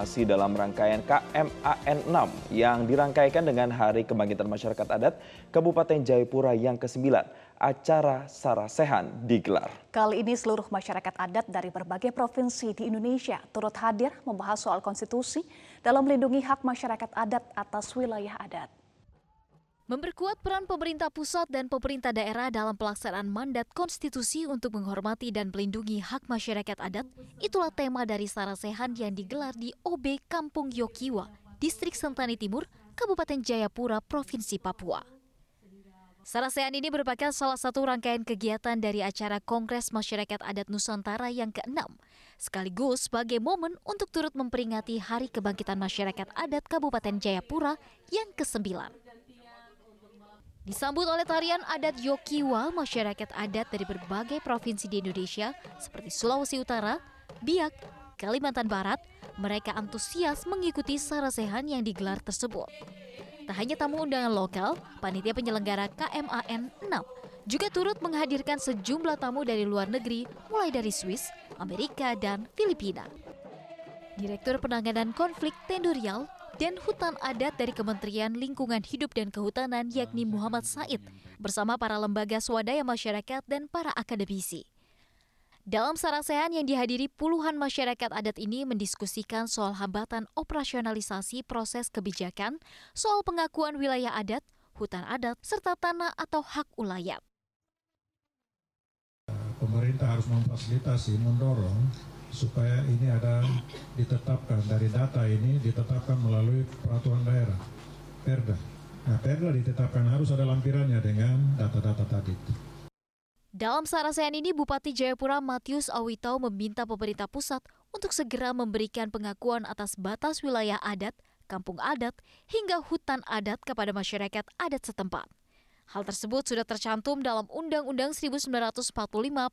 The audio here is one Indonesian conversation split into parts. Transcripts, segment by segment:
masih dalam rangkaian KMAN 6 yang dirangkaikan dengan Hari Kebangkitan Masyarakat Adat Kabupaten Jayapura yang ke-9. Acara Sarasehan digelar. Kali ini seluruh masyarakat adat dari berbagai provinsi di Indonesia turut hadir membahas soal konstitusi dalam melindungi hak masyarakat adat atas wilayah adat. Memperkuat peran pemerintah pusat dan pemerintah daerah dalam pelaksanaan mandat konstitusi untuk menghormati dan melindungi hak masyarakat adat, itulah tema dari Sarasehan yang digelar di OB Kampung Yokiwa, Distrik Sentani Timur, Kabupaten Jayapura, Provinsi Papua. Sarasehan ini merupakan salah satu rangkaian kegiatan dari acara Kongres Masyarakat Adat Nusantara yang ke-6, sekaligus sebagai momen untuk turut memperingati Hari Kebangkitan Masyarakat Adat Kabupaten Jayapura yang ke-9. Disambut oleh tarian adat Yokiwa, masyarakat adat dari berbagai provinsi di Indonesia seperti Sulawesi Utara, Biak, Kalimantan Barat, mereka antusias mengikuti sarasehan yang digelar tersebut. Tak hanya tamu undangan lokal, panitia penyelenggara KMAN 6 juga turut menghadirkan sejumlah tamu dari luar negeri mulai dari Swiss, Amerika, dan Filipina. Direktur Penanganan Konflik Tendurial, dan hutan adat dari Kementerian Lingkungan Hidup dan Kehutanan yakni Muhammad Said bersama para lembaga swadaya masyarakat dan para akademisi. Dalam sarasehan yang dihadiri puluhan masyarakat adat ini mendiskusikan soal hambatan operasionalisasi proses kebijakan, soal pengakuan wilayah adat, hutan adat, serta tanah atau hak ulayat. Pemerintah harus memfasilitasi, mendorong supaya ini ada ditetapkan dari data ini ditetapkan melalui peraturan daerah Perda. Nah, Perda ditetapkan harus ada lampirannya dengan data-data tadi. Dalam sarasehan ini, Bupati Jayapura Matius Awitau meminta pemerintah pusat untuk segera memberikan pengakuan atas batas wilayah adat, kampung adat, hingga hutan adat kepada masyarakat adat setempat. Hal tersebut sudah tercantum dalam Undang-Undang 1945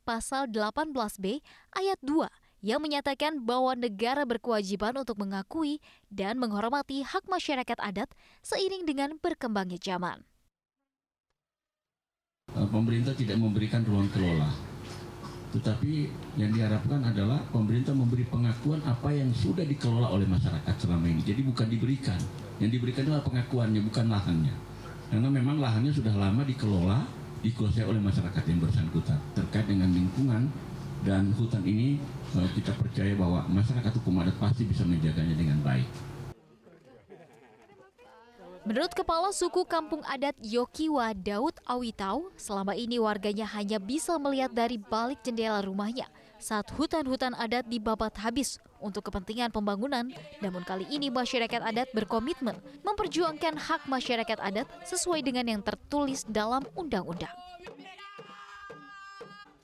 Pasal 18B ayat 2 yang menyatakan bahwa negara berkewajiban untuk mengakui dan menghormati hak masyarakat adat seiring dengan berkembangnya zaman. Eh, pemerintah tidak memberikan ruang kelola, tetapi yang diharapkan adalah pemerintah memberi pengakuan apa yang sudah dikelola oleh masyarakat selama ini. Jadi bukan diberikan, yang diberikan adalah pengakuannya, bukan lahannya. Karena memang lahannya sudah lama dikelola, dikuasai oleh masyarakat yang bersangkutan terkait dengan lingkungan dan hutan ini eh, kita percaya bahwa masyarakat hukum adat pasti bisa menjaganya dengan baik. Menurut Kepala Suku Kampung Adat Yokiwa Daud Awitau, selama ini warganya hanya bisa melihat dari balik jendela rumahnya saat hutan-hutan adat dibabat habis untuk kepentingan pembangunan. Namun kali ini masyarakat adat berkomitmen memperjuangkan hak masyarakat adat sesuai dengan yang tertulis dalam undang-undang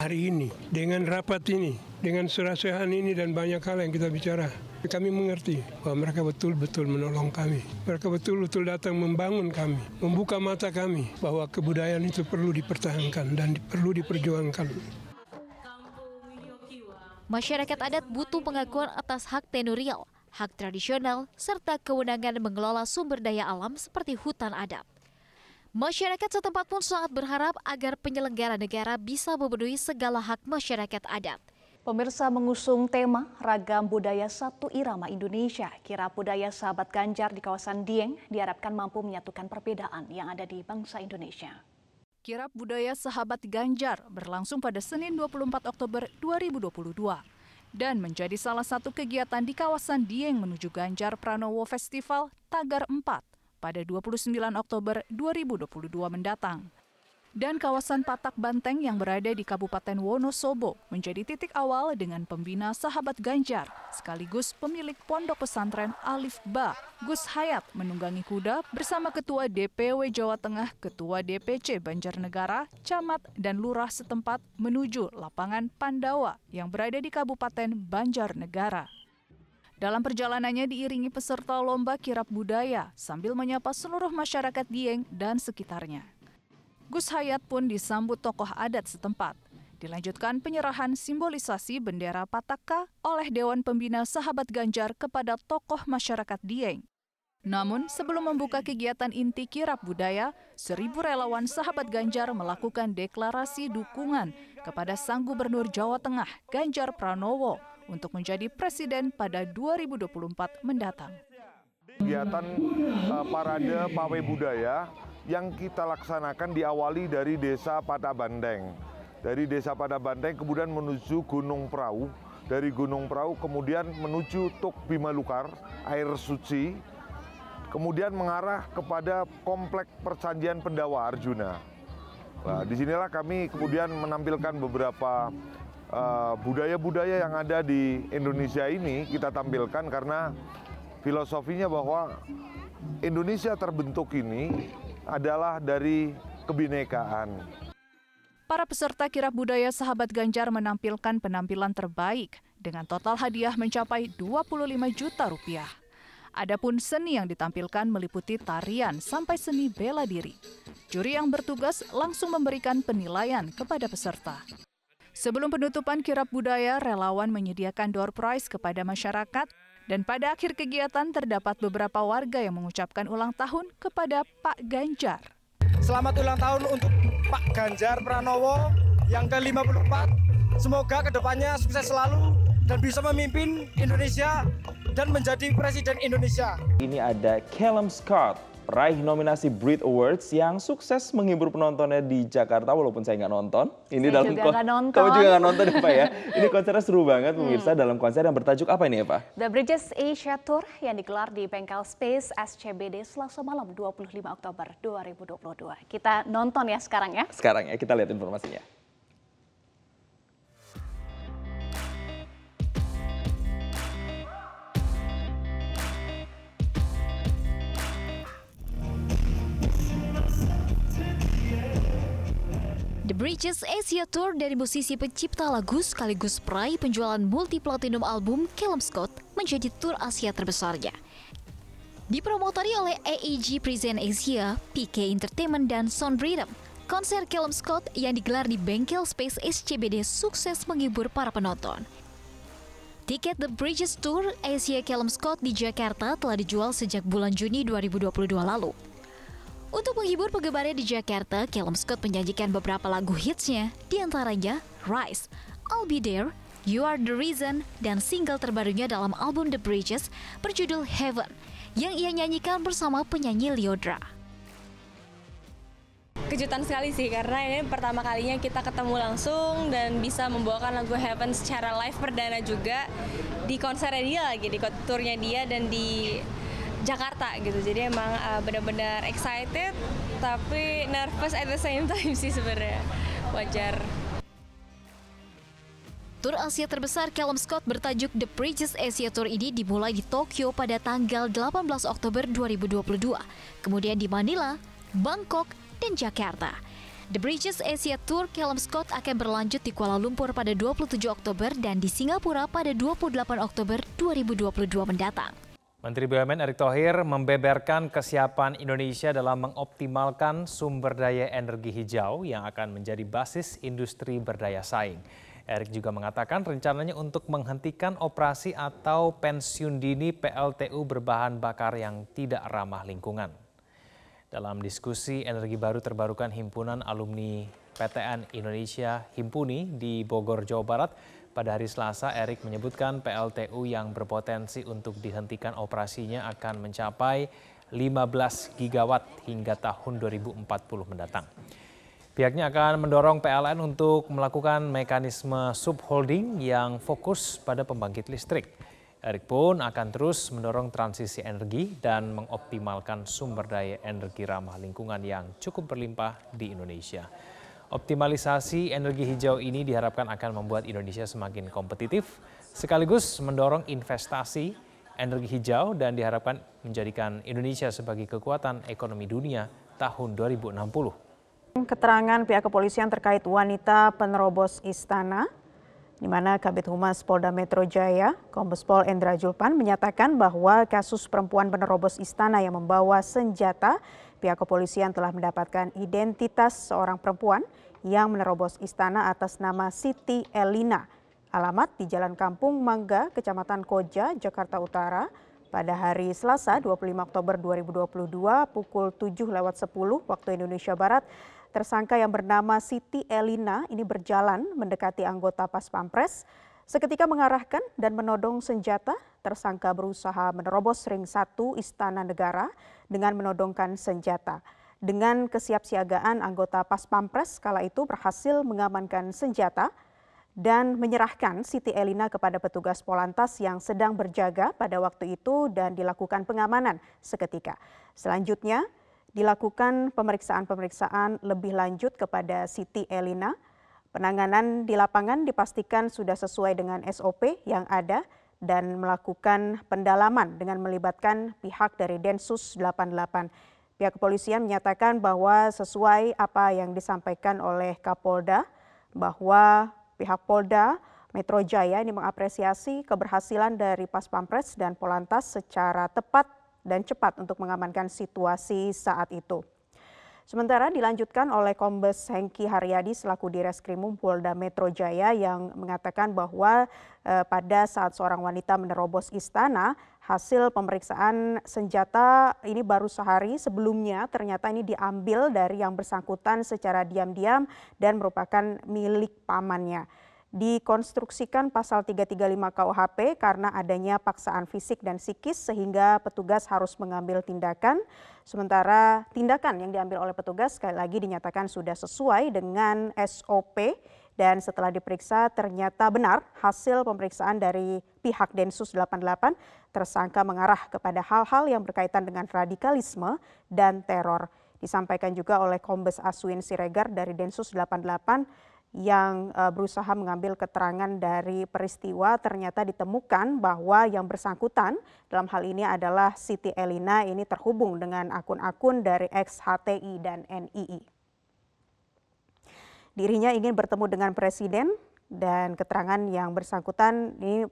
hari ini, dengan rapat ini, dengan serasahan ini dan banyak hal yang kita bicara, kami mengerti bahwa mereka betul-betul menolong kami. Mereka betul-betul datang membangun kami, membuka mata kami bahwa kebudayaan itu perlu dipertahankan dan perlu diperjuangkan. Masyarakat adat butuh pengakuan atas hak tenurial, hak tradisional, serta kewenangan mengelola sumber daya alam seperti hutan adat. Masyarakat setempat pun sangat berharap agar penyelenggara negara bisa memenuhi segala hak masyarakat adat. Pemirsa mengusung tema Ragam Budaya Satu Irama Indonesia. Kira budaya sahabat Ganjar di kawasan Dieng diharapkan mampu menyatukan perbedaan yang ada di bangsa Indonesia. Kirap Budaya Sahabat Ganjar berlangsung pada Senin 24 Oktober 2022 dan menjadi salah satu kegiatan di kawasan Dieng menuju Ganjar Pranowo Festival Tagar 4 pada 29 Oktober 2022 mendatang. Dan kawasan Patak Banteng yang berada di Kabupaten Wonosobo menjadi titik awal dengan pembina Sahabat Ganjar, sekaligus pemilik pondok pesantren Alif Ba, Gus Hayat menunggangi kuda bersama Ketua DPW Jawa Tengah, Ketua DPC Banjarnegara, Camat, dan Lurah setempat menuju lapangan Pandawa yang berada di Kabupaten Banjarnegara. Dalam perjalanannya diiringi peserta lomba kirap budaya sambil menyapa seluruh masyarakat Dieng dan sekitarnya. Gus Hayat pun disambut tokoh adat setempat. Dilanjutkan penyerahan simbolisasi bendera Pataka oleh Dewan Pembina Sahabat Ganjar kepada tokoh masyarakat Dieng. Namun, sebelum membuka kegiatan inti kirap budaya, seribu relawan sahabat Ganjar melakukan deklarasi dukungan kepada Sang Gubernur Jawa Tengah, Ganjar Pranowo, untuk menjadi presiden pada 2024 mendatang. Kegiatan uh, parade pawai budaya yang kita laksanakan diawali dari desa Padabandeng. Dari desa Padabandeng kemudian menuju Gunung Perahu, dari Gunung Perahu kemudian menuju Tuk Bimalukar, air suci, kemudian mengarah kepada komplek persanjian Pendawa Arjuna. Nah, di sinilah kami kemudian menampilkan beberapa uh, budaya-budaya uh, yang ada di Indonesia ini kita tampilkan karena filosofinya bahwa Indonesia terbentuk ini adalah dari kebinekaan. Para peserta kirap budaya sahabat Ganjar menampilkan penampilan terbaik dengan total hadiah mencapai 25 juta rupiah. Adapun seni yang ditampilkan meliputi tarian sampai seni bela diri. Juri yang bertugas langsung memberikan penilaian kepada peserta. Sebelum penutupan kirap budaya, relawan menyediakan door prize kepada masyarakat dan pada akhir kegiatan terdapat beberapa warga yang mengucapkan ulang tahun kepada Pak Ganjar. Selamat ulang tahun untuk Pak Ganjar Pranowo yang ke-54. Semoga ke depannya sukses selalu dan bisa memimpin Indonesia dan menjadi Presiden Indonesia. Ini ada Callum Scott, peraih nominasi Brit Awards yang sukses menghibur penontonnya di Jakarta walaupun saya nggak nonton. Ini saya dalam juga nggak nonton. Kamu juga nggak nonton ya Pak ya? Ini konsernya seru banget pemirsa hmm. dalam konser yang bertajuk apa ini ya Pak? The Bridges Asia Tour yang digelar di Bengkel Space SCBD Selasa malam 25 Oktober 2022. Kita nonton ya sekarang ya? Sekarang ya, kita lihat informasinya. The Bridges Asia Tour dari musisi pencipta lagu sekaligus peraih penjualan multi platinum album Callum Scott menjadi tour Asia terbesarnya. Dipromotori oleh AEG Present Asia, PK Entertainment, dan Sound Rhythm, konser Callum Scott yang digelar di Bengkel Space SCBD sukses menghibur para penonton. Tiket The Bridges Tour Asia Callum Scott di Jakarta telah dijual sejak bulan Juni 2022 lalu. Untuk menghibur penggemarnya di Jakarta, Callum Scott menyanyikan beberapa lagu hitsnya, di antaranya Rise, I'll Be There, You Are The Reason, dan single terbarunya dalam album The Bridges berjudul Heaven, yang ia nyanyikan bersama penyanyi Liodra. Kejutan sekali sih karena ini pertama kalinya kita ketemu langsung dan bisa membawakan lagu Heaven secara live perdana juga di konsernya dia lagi di turnya dia dan di Jakarta gitu jadi emang uh, benar-benar excited tapi nervous at the same time sih sebenarnya wajar Tour Asia terbesar Callum Scott bertajuk The Bridges Asia Tour ini dimulai di Tokyo pada tanggal 18 Oktober 2022, kemudian di Manila, Bangkok, dan Jakarta. The Bridges Asia Tour Callum Scott akan berlanjut di Kuala Lumpur pada 27 Oktober dan di Singapura pada 28 Oktober 2022 mendatang. Menteri BUMN Erick Thohir membeberkan kesiapan Indonesia dalam mengoptimalkan sumber daya energi hijau yang akan menjadi basis industri berdaya saing. Erick juga mengatakan rencananya untuk menghentikan operasi atau pensiun dini PLTU berbahan bakar yang tidak ramah lingkungan. Dalam diskusi energi baru terbarukan Himpunan Alumni PTN Indonesia Himpuni di Bogor, Jawa Barat, pada hari Selasa, Erik menyebutkan PLTU yang berpotensi untuk dihentikan operasinya akan mencapai 15 gigawatt hingga tahun 2040 mendatang. Pihaknya akan mendorong PLN untuk melakukan mekanisme subholding yang fokus pada pembangkit listrik. Erik pun akan terus mendorong transisi energi dan mengoptimalkan sumber daya energi ramah lingkungan yang cukup berlimpah di Indonesia. Optimalisasi energi hijau ini diharapkan akan membuat Indonesia semakin kompetitif, sekaligus mendorong investasi energi hijau dan diharapkan menjadikan Indonesia sebagai kekuatan ekonomi dunia tahun 2060. Keterangan pihak kepolisian terkait wanita penerobos istana, di mana Kabit Humas Polda Metro Jaya, Kombes Pol Endra Julpan menyatakan bahwa kasus perempuan penerobos istana yang membawa senjata, pihak kepolisian telah mendapatkan identitas seorang perempuan yang menerobos istana atas nama Siti Elina. Alamat di Jalan Kampung Mangga, Kecamatan Koja, Jakarta Utara pada hari Selasa 25 Oktober 2022 pukul 7 lewat 10 waktu Indonesia Barat. Tersangka yang bernama Siti Elina ini berjalan mendekati anggota Pas Pampres Seketika mengarahkan dan menodong senjata, tersangka berusaha menerobos ring satu Istana Negara dengan menodongkan senjata. Dengan kesiapsiagaan anggota Pas Pampres kala itu berhasil mengamankan senjata dan menyerahkan Siti Elina kepada petugas Polantas yang sedang berjaga pada waktu itu dan dilakukan pengamanan seketika. Selanjutnya dilakukan pemeriksaan-pemeriksaan lebih lanjut kepada Siti Elina Penanganan di lapangan dipastikan sudah sesuai dengan SOP yang ada dan melakukan pendalaman dengan melibatkan pihak dari Densus 88. Pihak kepolisian menyatakan bahwa sesuai apa yang disampaikan oleh Kapolda bahwa pihak Polda Metro Jaya ini mengapresiasi keberhasilan dari Pas Pampres dan Polantas secara tepat dan cepat untuk mengamankan situasi saat itu. Sementara dilanjutkan oleh Kombes Hengki Haryadi selaku Direskrimum Polda Metro Jaya yang mengatakan bahwa eh, pada saat seorang wanita menerobos istana, hasil pemeriksaan senjata ini baru sehari sebelumnya ternyata ini diambil dari yang bersangkutan secara diam-diam dan merupakan milik pamannya dikonstruksikan pasal 335 KUHP karena adanya paksaan fisik dan psikis sehingga petugas harus mengambil tindakan. Sementara tindakan yang diambil oleh petugas sekali lagi dinyatakan sudah sesuai dengan SOP dan setelah diperiksa ternyata benar hasil pemeriksaan dari pihak Densus 88 tersangka mengarah kepada hal-hal yang berkaitan dengan radikalisme dan teror. Disampaikan juga oleh Kombes Aswin Siregar dari Densus 88 yang uh, berusaha mengambil keterangan dari peristiwa ternyata ditemukan bahwa yang bersangkutan dalam hal ini adalah Siti Elina ini terhubung dengan akun-akun dari XHTI dan NII. Dirinya ingin bertemu dengan presiden dan keterangan yang bersangkutan ini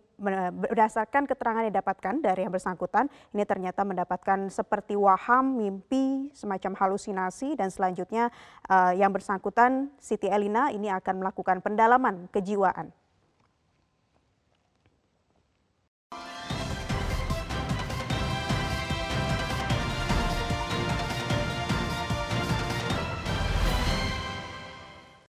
berdasarkan keterangan yang didapatkan dari yang bersangkutan ini ternyata mendapatkan seperti waham, mimpi, semacam halusinasi dan selanjutnya uh, yang bersangkutan Siti Elina ini akan melakukan pendalaman kejiwaan